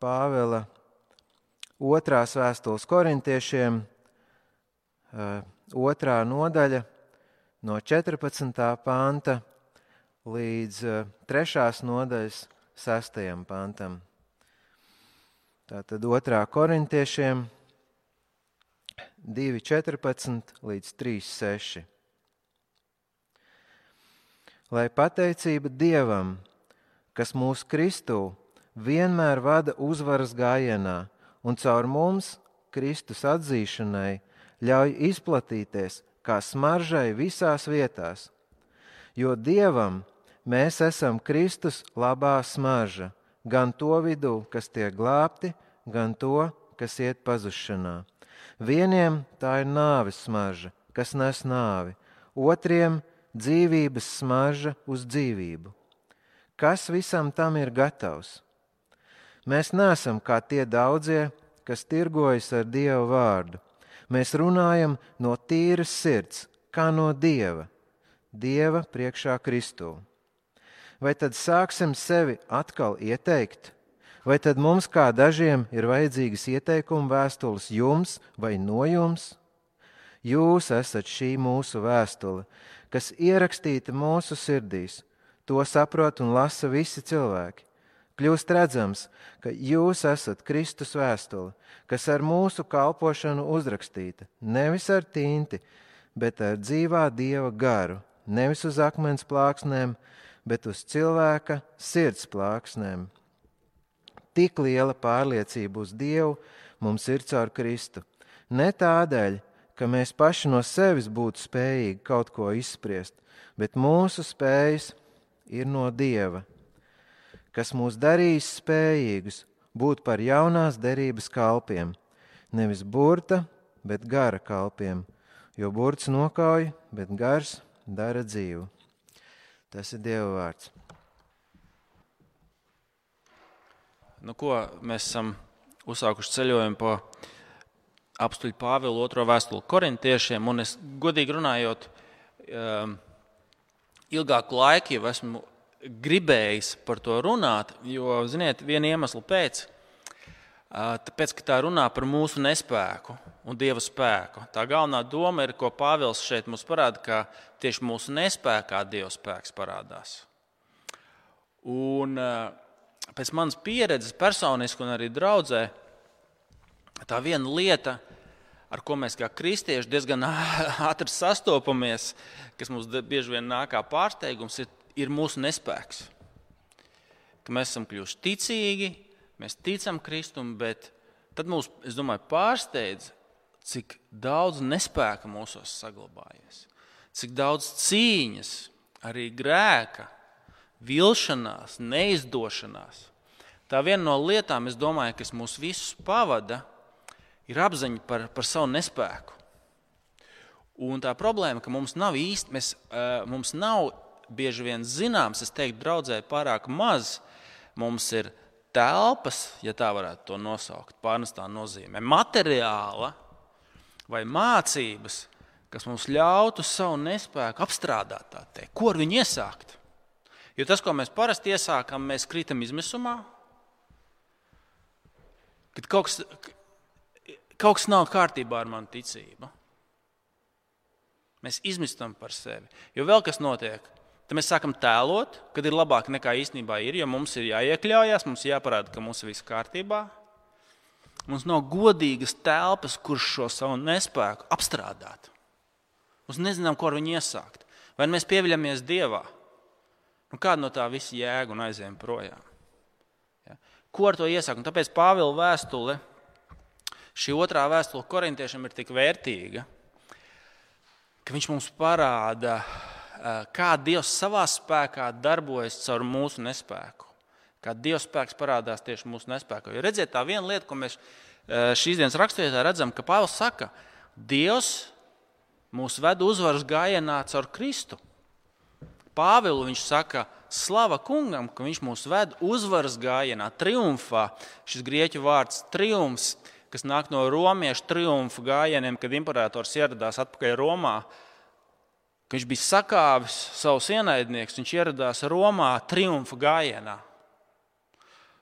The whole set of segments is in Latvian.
Pāvela otrās vēstules korintiešiem, otrā nodaļa, no 14. panta līdz 3. nodaļas 6. pantam. Tātad otrā korintiešiem 2.14 līdz 3.6. Lai pateicība Dievam, kas mūsu Kristū vienmēr vada uzvaras gājienā un caur mums, Kristus atzīšanai, ļauj izplatīties kā smaržai visās vietās. Jo Dievam mēs esam Kristus labā smarža, gan to vidū, kas tiek glābti, gan to, kas iet pazušanā. Vieniem tā ir nāves smarža, kas nes nāvi, otriem dzīvības smarža uz dzīvību. Kas visam tam ir gatavs? Mēs neesam kā tie daudzie, kas tirgojas ar Dieva vārdu. Mēs runājam no tīras sirds, kā no Dieva, Dieva priekšā Kristū. Vai tad sāksim sevi atkal ieteikt? Vai tad mums, kā dažiem, ir vajadzīgas ieteikuma vēstules jums vai no jums? Jūs esat šī mūsu vēstule, kas ierakstīta mūsu sirdīs. To saprot un lasa visi cilvēki. Kļūst redzams, ka jūs esat Kristus vēstule, kas ar mūsu kalpošanu uzrakstīta nevis ar tinti, bet ar dzīvā dieva garu, nevis uz akmens plāksnēm, bet uz cilvēka sirds plāksnēm. Tik liela pārliecība uz Dievu mums ir caur Kristu. Ne tādēļ, ka mēs paši no sevis būtu spējīgi kaut ko izspriest, bet mūsu spējas ir no Dieva kas mūs darīs spējīgus būt par jaunās derības kalpiem, nevis burta, bet gara kalpiem, jo burts nokauj, bet gars dara dzīvu. Tas ir Dieva vārds. Nu, ko mēs esam uzsākuši ceļojumu pa apstuļu Pāvilu otro vēstuli korintiešiem, un es godīgi runājot, um, ilgāku laiku jau esmu gribējis par to runāt, jo, ziniet, viena iemesla pēc, tāpēc, ka tā runā par mūsu nespēku un dieva spēku. Tā galvenā doma ir, ko Pāvils šeit mums parāda, ka tieši mūsu nespējā dieva spēks parādās. Un pēc manas pieredzes, personiski un arī draudzē, tā viena lieta, ar ko mēs kā kristieši diezgan ātri sastopamies, kas mums bieži vien nāk kā pārsteigums, ir ir mūsu nespēks. Ka mēs esam kļuvuši ticīgi, mēs ticam Kristum, bet tad mūs, es domāju, pārsteidz, cik daudz nespēka mūsos saglabājies, cik daudz cīņas, arī grēka, vilšanās, neizdošanās. Tā viena no lietām, domāju, kas mūs visus pavada, ir apziņa par, par savu nespēku. Un tā problēma, ka mums nav īsti, mēs, mums nav bieži vien zināms, es teiktu, draudzē pārāk maz. Mums ir telpas, ja tā varētu to nosaukt, pārnestā nozīmē, materiāla vai mācības, kas mums ļautu savu nespēku apstrādāt, teikt, ko ar viņu iesākt. Jo tas, ko mēs parasti iesākam, mēs krītam izmisumā. Kad kaut kas, kaut kas nav kārtībā ar manu ticību, mēs izmistam par sevi. Jo vēl kas notiek, Tad mēs sākam tēlot, kad ir labāk nekā īstenībā ir, jo mums ir jāiekļaujas, mums jāparāda, ka mums viss ir kārtībā. Mums nav godīgas telpas, kurš šo savu nespēku apstrādāt. Mums nezinām, ko ar viņu iesākt. Vai mēs pieviļamies Dievā? Nu, kāda no tā visa jēga un aizējām projām? Ja? Ko ar to iesākt? Un tāpēc Pāvila vēstule, šī otrā vēstule korintiešiem ir tik vērtīga, ka viņš mums parāda, Eh, kā Dievs savā spēkā darbojas caur mūsu nespēku. Kā Dieva spēks parādās tieši mūsu nespēkā. Jo redziet, tā viena lieta, ko mēs eh, šīs dienas raksturvietā redzam, ka Pāvils saka, Dievs mūs ved uzvaras gājienā caur Kristu. Pāvilu viņš saka, slava kungam, ka viņš mūs ved uzvaras gājienā, triumfā. Šis grieķu vārds triumfs, kas nāk no romiešu triumfa gājieniem, kad imperators ieradās atpakaļ Romā ka viņš bija sakāvis savus ienaidniekus, viņš ieradās Romā triumfa gājienā.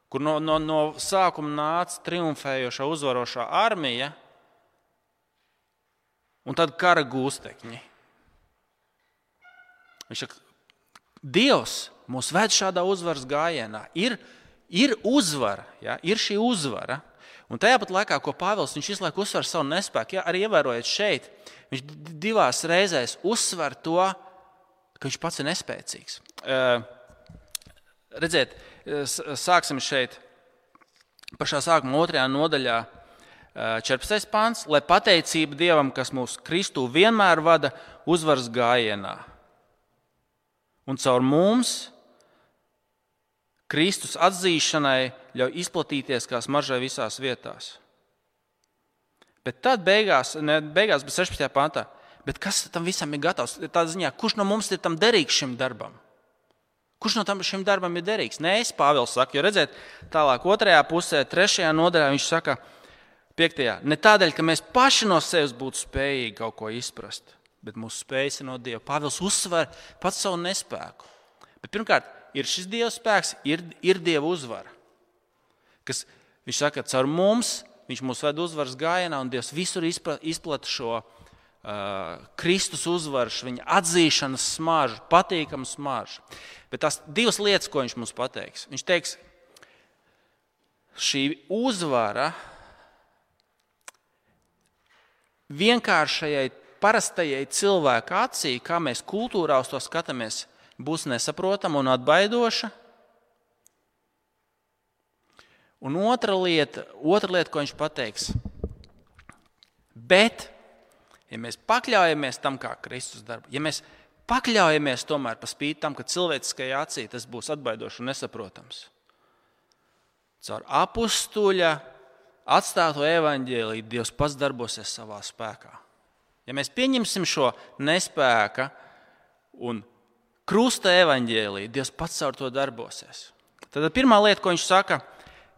kur no, no, no sākuma nāca triumfējoša, uzvarošā armija un tad kara gūstekņi. Viņš saka, Dievs mūs ved šādā uzvaras gājienā. Ir, ir uzvara, ja, ir šī uzvara. Un tajā pat laikā, ko Pāvils visu laiku uzsver savu nespēku, ja, arī ievērojot šeit, viņš divās reizēs uzsver to, ka viņš pats ir nespēcīgs. Uh, redziet, sāksim šeit, pašā sākuma otrajā nodaļā, 14. pāns, lai pateicība Dievam, kas mūsu Kristu vienmēr vada uzvaras gājienā. Un caur mums Kristus atzīšanai ļauj izplatīties kā smaržai visās vietās. Bet tad beigās, ne beigās, bet 16. pāntā, bet kas tam visam ir gatavs? Tādā ziņā, kurš no mums ir tam derīgs šim darbam? Kurš no tam šim darbam ir derīgs? Nē, es Pāvils saku, jo redziet, tālāk otrajā pusē, trešajā nodaļā viņš saka, piektajā, ne tādēļ, ka mēs paši no sevis būtu spējīgi kaut ko izprast, bet mūsu spējas ir no Dieva. Pāvils uzsver pats savu nespēku. Bet pirmkārt, ir šis Dieva spēks, ir, ir Dieva uzvara. Kas, viņš saka, ka caur mums viņš mūs ved uzvaras gājienā, un Dievs visur izplata šo uh, Kristus uzvaru, viņa atzīšanas smaržu, patīkamu smaržu. Bet tās divas lietas, ko viņš mums pateiks. Viņš teiks, šī uzvara vienkāršajai, parastajai cilvēka acī, kā mēs kultūrā uz to skatāmies, būs nesaprotama un atbaidoša. Un otra lieta, otra lieta ko viņš pateiks, bet, ja mēs pakļaujamies tam, kā Kristus darbu, ja mēs pakļaujamies tomēr par spīti tam, ka cilvēciskajā acī tas būs atbaidoši un nesaprotams. Caur apstuļa atstāto evaņģēlīju Dievs pats darbosies savā spēkā. Ja mēs pieņemsim šo nespēka un krusta evaņģēlīju, Dievs pats caur to darbosies. Tad pirmā lieta, ko viņš saka,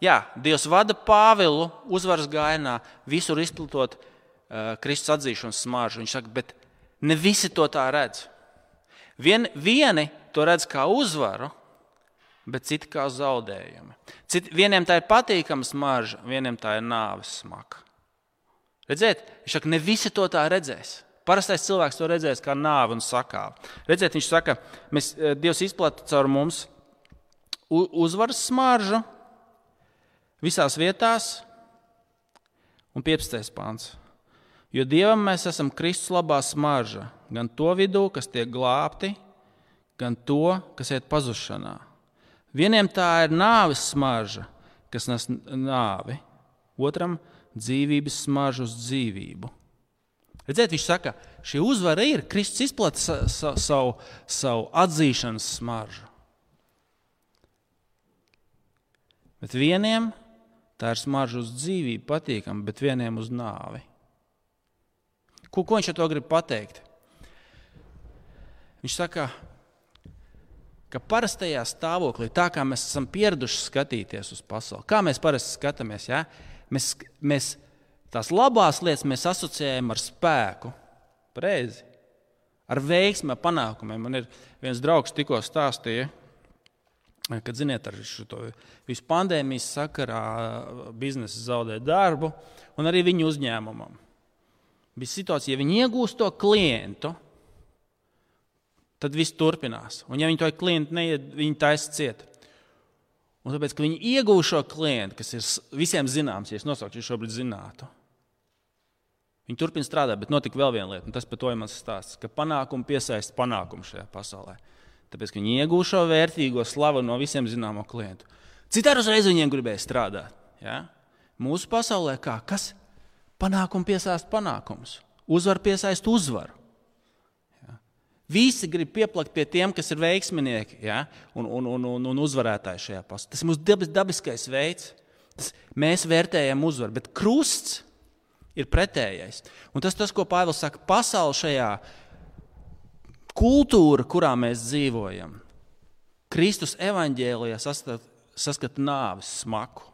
jā, Dievs vada Pāvilu uzvaras gājienā, visur izplatot uh, Kristus atzīšanas smāržu. Viņš saka, bet ne visi to tā redz. Vien, vieni to redz kā uzvaru, bet citi kā zaudējumu. Vieniem tā ir patīkama smarža, vieniem tā ir nāves smaka. Redziet, viņš saka, ne visi to tā redzēs. Parastais cilvēks to redzēs kā nāvi un sakāvu. Redziet, viņš saka, mēs, eh, Dievs izplata caur mums uzvaras smaržu visās vietās, un 15. pāns. Jo Dievam mēs esam Kristus labā smarža, gan to vidū, kas tiek glābti, gan to, kas iet pazušanā. Vieniem tā ir nāves smarža, kas nes nāvi, otram dzīvības smarža uz dzīvību. Redziet, viņš saka, šī uzvara ir Kristus izplatīja sa, sa, savu, savu atzīšanas smaržu. Bet vieniem tā ir smarža uz dzīvību, patīkama, bet vieniem uz nāvi. Ko, ko viņš ar to grib pateikt? Viņš saka, ka parastajā stāvoklī, tā kā mēs esam pieraduši skatīties uz pasauli, kā mēs parasti skatāmies, ja? mēs, mēs tās labās lietas mēs asociējam ar spēku, preizi, ar veiksmi, ar panākumiem. Man ir viens draugs, tikko stāstīja, kad, ziniet, ar šo visu pandēmijas sakarā biznesa zaudēja darbu, un arī viņu uzņēmumam. Bija situācija, ja viņi iegūst to klientu, tad viss turpinās. Un, ja viņi to klientu neiet, viņi taisa ciet. Un tāpēc, ka viņi iegūst šo klientu, kas ir visiem zināms, ja es nosaukšu šobrīd zinātu, viņi turpina strādāt, bet notika vēl viena lieta, un tas par to ir mans stāsts, ka panākumi piesaista panākumu šajā pasaulē. Tāpēc, viņi iegūst šo vērtīgo slavu no visiem zināmo klientu. Citādi uzreiz viņiem gribēja strādāt. Ja? Mūsu pasaulē kā? Kas? Panākumu piesaista panākums, uzvaru piesaista uzvaru. Visi grib pieplakt pie tiem, kas ir veiksminieki ja? un, un, un, un, un uzvarētāji šajā pasaulē. Tas ir mūsu dabiskais veids. Tas, mēs vērtējam uzvaru, bet krusts ir pretējais. Un tas, tas ko Pāvils saka, pasaule šajā kultūra, kurā mēs dzīvojam, Kristus evaņģēlijā saskata nāves smaku.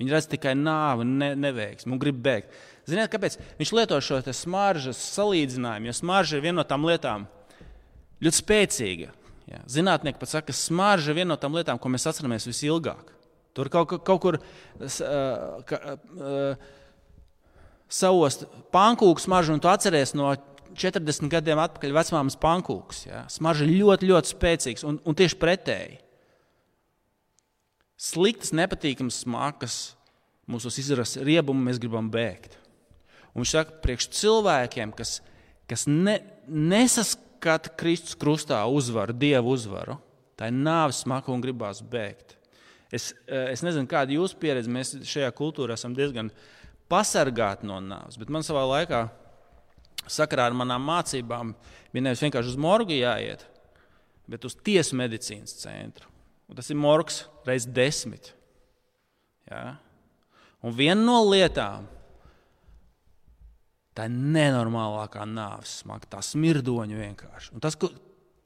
Viņi redz tikai nāvi, ne, neveiksmi un grib bēgt. Ziniet, kāpēc? Viņš lieto šo smaržas salīdzinājumu, jo smarža ir viena no tām lietām ļoti spēcīga. Jā. Zinātnieki pat saka, ka smarža ir viena no tām lietām, ko mēs atceramies visilgāk. Tur kaut, kaut kur uh, ka, uh, savos pankūku smaržu, un tu atceries no 40 gadiem atpakaļ vecmāmas pankūks. Ja? Smarža ļoti, ļoti spēcīgs un, un tieši pretēji. Sliktas, nepatīkamas smakas mūsos izrasa riebumu, mēs gribam bēgt. Un viņš saka, priekš cilvēkiem, kas, kas ne, nesaskata Kristus krustā uzvaru, Dievu uzvaru, tā ir nāves smaka un gribās bēgt. Es, eh, es nezinu, kāda ir jūsu pieredze. Mēs šajā kultūrā esam diezgan pasargāti no nāves. Bet man savā laikā, sakarā ar manām mācībām, bija nevis vienkārši uz morgu jāiet, bet uz tiesu medicīnas centru. Un tas ir morgs reizes desmit. Ja? Un viena no lietām, tā ir nenormālākā nāves smaga, tā smirdoņa vienkārši. Un tas,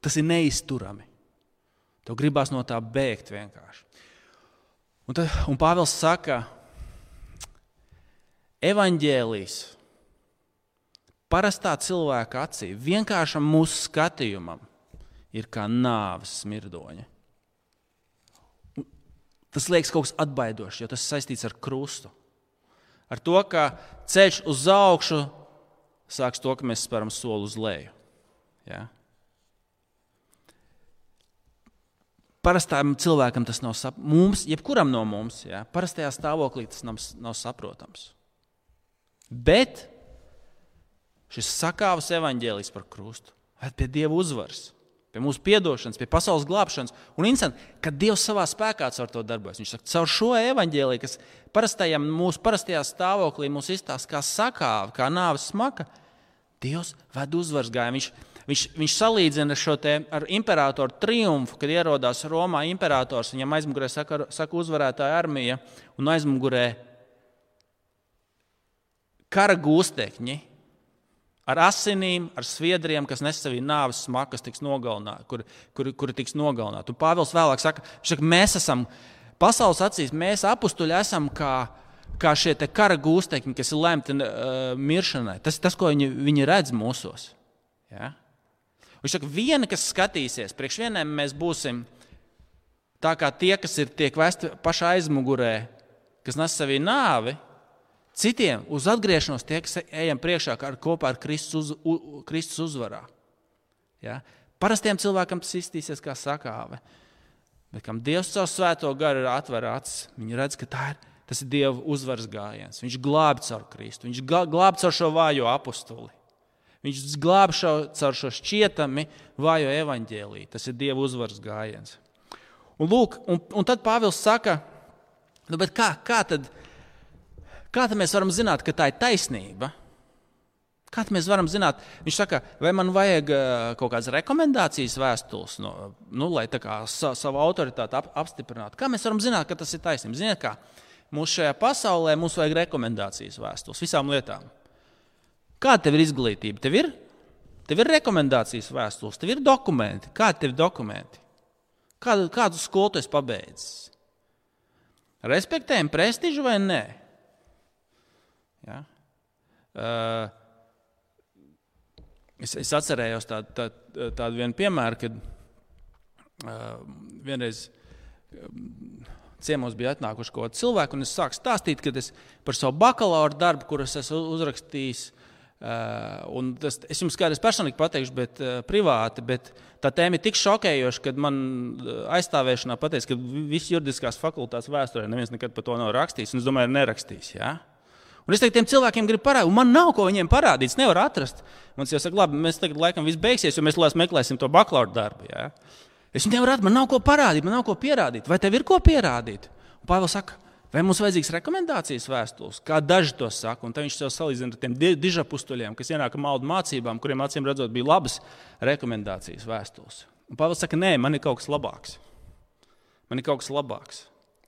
tas ir neizturami. Tev gribās no tā bēgt vienkārši. Un, tad, un Pāvils saka, evaņģēlijas parastā cilvēka acī, vienkāršam mūsu skatījumam, ir kā nāves smirdoņa. Tas liekas kaut kas atbaidošs, jo tas saistīts ar krustu. Ar to, ka ceļš uz augšu sāks to, ka mēs spēram soli uz leju. Ja? Parastam cilvēkam tas nav saprotams. Mums, jebkuram no mums, ja, parastajā stāvoklī tas nav, nav saprotams. Bet šis sakāvas evaņģēlijs par krustu ved pie Dieva uzvaras, pie mūsu atdošanas, pie pasaules glābšanas. Un interesanti, ka Dievs savā spēkā caur to darbojas. Viņš saka, caur šo evaņģēliju, kas parastajam, mūsu parastajā stāvoklī mums izstāsta kā sakāva, kā nāves smaka, Dievs ved uzvaras gājumu. Viņš, viņš salīdzina šo ar imperatoru triumfu, kad ierodās Romā imperators. Viņam aizmugurē saka, saka uzvarētāja armija un aizmugurē kara gūstekņi ar asinīm, ar sviedriem, kas nes sevī nāves smakas, tiks nogalināti, kuri kur, kur tiks nogalināti. Un Pāvils vēlāk saka, saka, mēs esam pasaules acīs, mēs apstuļi esam kā, kā šie kara gūstekņi, kas ir lemti uh, miršanai. Tas ir tas, ko viņi, viņi redz mūsos. Ja? Viņš saka, viena, kas skatīsies, priekš vieniem mēs būsim tā kā tie, kas ir tiek vēsti pašā aizmugurē, kas nes sevī nāvi. Citiem uz atgriešanos tie, kas ejam priekšā ar, kopā ar Kristus, uz, u, Kristus uzvarā. Ja? Parastiem cilvēkam tas iztīsies kā sakāve. Bet kam Dievs caur svēto garu ir atver acis, viņi redz, ka ir, tas ir Dieva uzvaras gājiens. Viņš glābj caur Kristu, viņš glābj caur šo vājo apakstuli. Viņš glāb šo, caur šo šķietami vājo evaņģēlīju. Tas ir Dieva uzvaras gājiens. Un, lūk, un, un tad Pāvils saka, nu, kā, kā, tad, kā mēs varam zināt, ka tā ir taisnība? Kā mēs varam zināt? Viņš saka, vai man vajag kaut kādas rekomendācijas vēstules, no, nu, lai sa, savu autoritāti ap, apstiprinātu. Kā mēs varam zināt, ka tas ir taisnība? Ziniet, kā mūsu šajā pasaulē mums vajag rekomendācijas vēstules visām lietām. Kāda tev ir izglītība? Tev ir, tev ir rekomendācijas vēstules, tev ir dokumenti. Kādi tev ir dokumenti? Kādu, kādu skolu tu esi pabeidzis? Respektējam prestižu vai nē? Ja? Uh, es, es atcerējos tādu tā, tā vienu piemēru, kad uh, vienreiz. Uh, ciemos bija atnākuši kaut kādi cilvēki, un es sāku stāstīt es par savu bakalaura darbu, kurus esmu uzrakstījis Uh, tas, es jums kādreiz personīgi pateikšu, bet uh, privāti, bet tā tēma ir tik šokējoša, ka man uh, aizstāvēšanā pateica, ka visas juridiskās fakultātes vēsturē neviens nekad par to nav rakstījis, es domāju, nerakstīs. Ja? Un es tiem cilvēkiem gribu parādīt, un man nav ko viņiem parādīt, es nevaru atrast. Man jau saka, labi, mēs tagad laikam viss beigsies, jo mēs meklēsim to bakalaura darbu. Ja? Es nevaru atrast, man nav ko parādīt, man nav ko pierādīt. Vai tev ir ko pierādīt? Pāvils saka, Vai mums vajadzīgs rekomendācijas vēstules, kā daži to saka? Un viņš sev salīdzina ar tiem dižapustuļiem, kas ienāk maldu mācībām, kuriem acīm redzot bija labas rekomendācijas vēstules. Un Pāvils saka, nē, man ir kaut kas labāks. Man ir kaut kas labāks.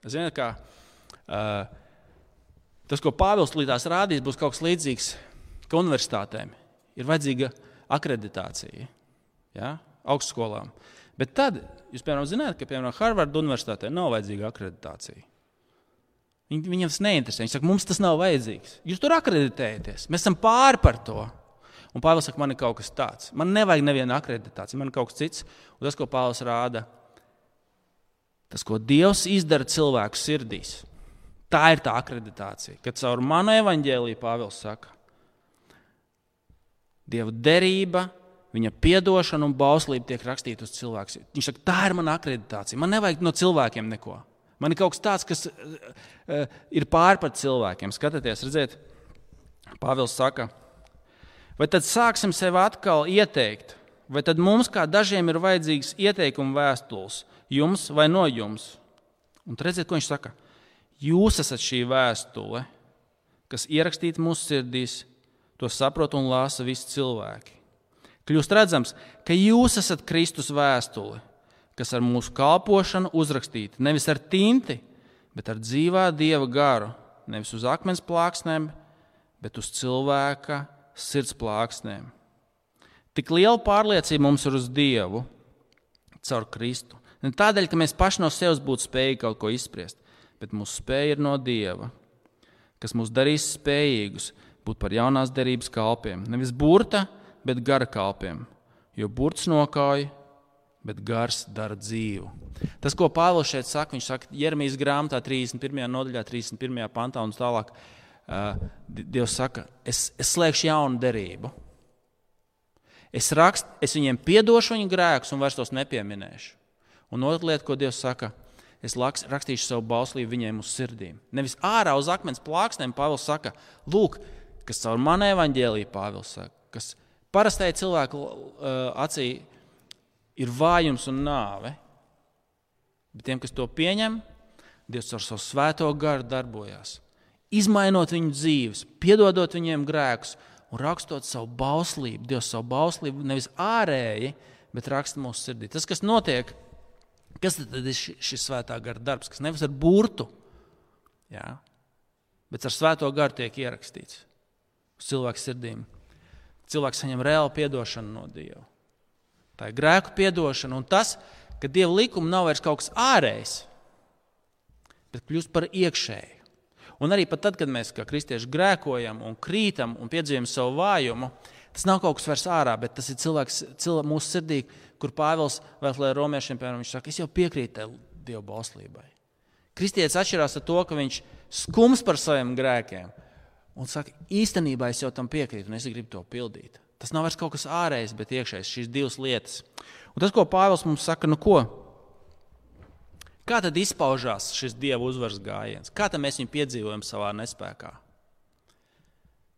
Ziniet, kā, uh, tas, ko Pāvils līdās rādīs, būs kaut kas līdzīgs kā universitātēm. Ir vajadzīga akreditācija ja? augstskolām. Bet tad jūs, piemēram, zināt, ka piemēram Harvarda Universitātē nav vajadzīga akreditācija. Viņ, viņam tas neinteresē. Viņš saka, mums tas nav vajadzīgs. Jūs tur akreditējaties. Mēs esam pāri par to. Un Pāvils saka, man ir kaut kas tāds. Man nevajag nevienu akreditāciju, man ir kaut kas cits. Un tas, ko Pāvils rāda, Tas, ko Dievs izdara cilvēku sirdīs, tā ir tā akreditācija. Kad caur manu evaņģēlīju Pāvils saka, Dieva derība, viņa atdošana un bauslība tiek rakstīta uz cilvēku. Viņš saka, tā ir mana akreditācija. Man nevajag no cilvēkiem neko. Man ir kaut kas tāds, kas uh, ir pāri par cilvēkiem. Skatieties, redziet, Pāvils saka, vai tad sāksim sev atkal ieteikt, vai tad mums kā dažiem ir vajadzīgs ieteikumu vēstules, jums vai no jums? Un redziet, ko viņš saka. Jūs esat šī vēstule, kas ierakstīta mūsu sirdīs, to saprot un lasa visi cilvēki. Kļūst redzams, ka jūs esat Kristus vēstule, kas ar mūsu kalpošanu uzrakstīta nevis ar tinti, bet ar dzīvā dieva garu, nevis uz akmens plāksnēm, bet uz cilvēka sirds plāksnēm. Tik liela pārliecība mums ir uz Dievu caur Kristu. Ne tādēļ, ka mēs paši no sevis būtu spējīgi kaut ko izspriest, bet mūsu spēja ir no Dieva, kas mūs darīs spējīgus būt par jaunās derības kalpiem. Nevis burta, bet gara kalpiem. Jo burts nokauj, bet gars dara dzīvu. Tas, ko Pāvils šeit saka, viņš saka, Jeremijas grāmatā, 31. nodaļā, 31. pantā un tālāk. Uh, Dievs saka, es, es slēgšu jaunu derību. Es, rakst, es viņiem piedošu viņu grēkus un vairs tos nepieminēšu. Un otra lieta, ko Dievs saka, es laks, rakstīšu savu bauslību viņiem uz sirdīm. Nevis ārā uz akmens plāksnēm, Pāvils saka, lūk, kas caur manu evaņģēlīju, Pāvils saka, kas parastai cilvēku uh, acī ir vājums un nāve. Bet tiem, kas to pieņem, Dievs ar savu svēto garu darbojas. Izmainot viņu dzīves, piedodot viņiem grēkus un rakstot savu bauslību, Dievs savu bauslību nevis ārēji, bet raksta mūsu sirdī. Tas, kas notiek, Kas tad ir šis svētā gara darbs, kas nevis ar burtu, jā, bet ar svēto garu tiek ierakstīts uz cilvēku sirdīm? Cilvēks saņem reālu atdošanu no Dieva. Tā ir grēku atdošana un tas, ka Dieva likuma nav vairs kaut kas ārējs, bet kļūst par iekšēju. Un arī tad, kad mēs kā kristieši grēkojam un krītam un piedzīvojam savu vājumu, tas nav kaut kas vairs ārā, bet tas ir cilvēks, cilvēks mūsu sirdī, kur Pāvils vēlē romiešiem, piemēram, viņš saka, es jau piekrītu Dieva bauslībai. Kristietis atšķirās ar to, ka viņš skums par saviem grēkiem un saka, īstenībā es jau tam piekrītu un es gribu to pildīt. Tas nav vairs kaut kas ārējs, bet iekšējs, šīs divas lietas. Un tas, ko Pāvils mums saka, nu ko? Kā tad izpaužās šis dieva uzvaras gājiens? Kā mēs viņu piedzīvojam savā nespējā?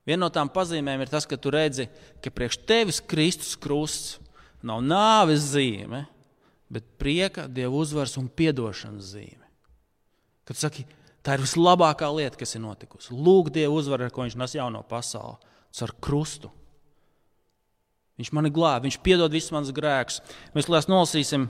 Viena no tām pazīmēm ir tas, ka tu redzi, ka priekš tevis Kristus krusts nav nāves zīme, bet prieka, dieva uzvaras un atdošanas zīme. Kad saki, tā ir vislabākā lieta, kas ir notikusi. Lūk, Dieva uzvaru, ar ko viņš nes jauno pasauli, ar krustu. Viņš mani glābi, viņš piedod visus manus grēkus. Mēs lēs nolasīsim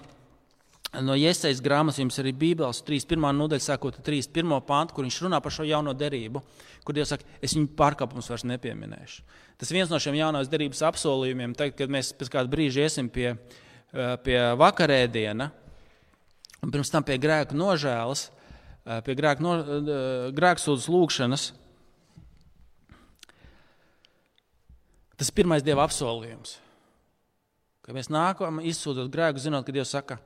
no iesaistas grāmatas, jums arī Bībeles 3.1. nodaļa, sākot ar 3.1. pantu, kur viņš runā par šo jauno derību, kur Dievs saka, es viņu pārkāpumus vairs nepieminēšu. Tas viens no šiem jaunās derības apsolījumiem, tad, kad mēs pēc kāda brīža iesim pie, eh, pie vakarēdiena, un pirms tam pie grēku nožēlas, eh, pie grēku no, eh, grēksūdzes lūgšanas. Tas ir pirmais dieva apsolījums. Kad mēs nākam, izsūdzot grēku, zinot, ka Dievs saka,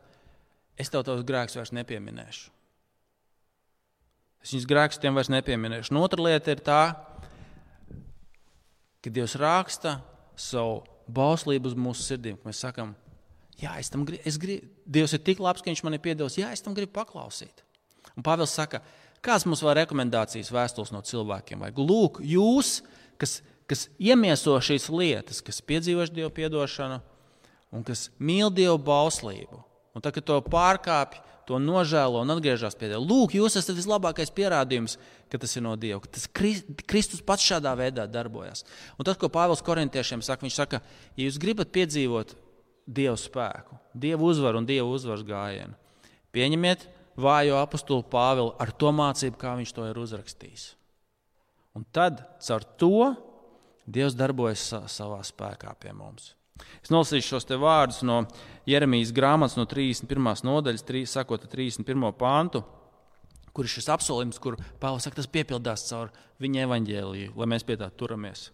es tev tos grēkus vairs nepieminēšu. Es viņus grēkus tiem vairs nepieminēšu. Un otra lieta ir tā, ka Dievs raksta savu bauslību uz mūsu sirdīm. Mēs sakām, jā, es tam gribu, es gribu, Dievs ir tik labs, ka Viņš man ir piedevis, jā, es tam gribu paklausīt. Un Pāvils saka, kādas mums vēl rekomendācijas vēstules no cilvēkiem vajag? Lūk, jūs, kas, kas iemieso šīs lietas, kas piedzīvojuši Dieva piedošanu un kas mīl Dieva bauslību, un tad, kad to pārkāpj, to nožēlo un atgriežas pie Dieva. Lūk, jūs esat vislabākais pierādījums, ka tas ir no Dieva. Tas Kristus pats šādā veidā darbojas. Un tas, ko Pāvils korintiešiem saka, viņš saka, ja jūs gribat piedzīvot Dieva spēku, Dieva uzvaru un Dieva uzvaras gājienu, pieņemiet vājo apakstulu Pāvilu ar to mācību, kā viņš to ir uzrakstījis. Un tad caur to Dievs darbojas savā spēkā pie mums. Es nolasīšu šos vārdus no Jeremijas grāmatas, no 31. nodaļas, 3, sakot, 31. pāntu, kur ir šis apsolījums, kur Pāvils saka, tas piepildās caur viņa evaņģēliju, lai mēs pie tā turamies.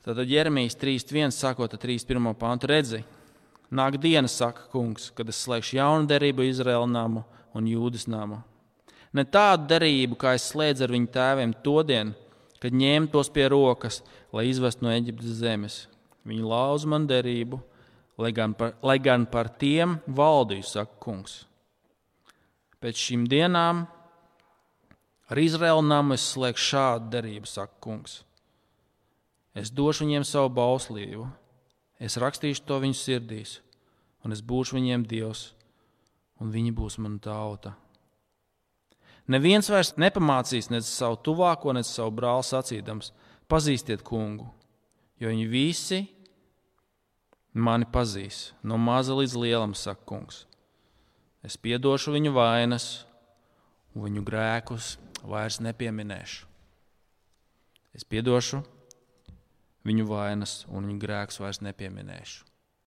Tātad Jeremijas 3.1. sākot ar 31. pāntu redzi, Nāk diena, saka kungs, kad es slēgšu jaunu derību Izraēla namu un Jūdas namu. Ne tādu derību, kā es slēdzu ar viņu tēviem to dienu, kad ņēmu tos pie rokas, lai izvestu no Eģiptes zemes. Viņi lauza man derību, lai gan par, lai gan par tiem valdīju, saka kungs. Pēc šīm dienām ar Izraēlu namu es slēgšu šādu derību, saka kungs. Es došu viņiem savu bauslību, es rakstīšu to viņu sirdīs, un es būšu viņiem dievs, un viņi būs mana tauta. Neviens vairs nepamācīs ne savu tuvāko, ne savu brāli sacīdams: Pazīstiet kungu, jo viņi visi mani pazīs, no maza līdz lielam, saka kungs. Es piedošu viņu vainas, un viņu grēkus vairs nepieminēšu. Es piedošu viņu vainas, un viņu grēkus vairs nepieminēšu.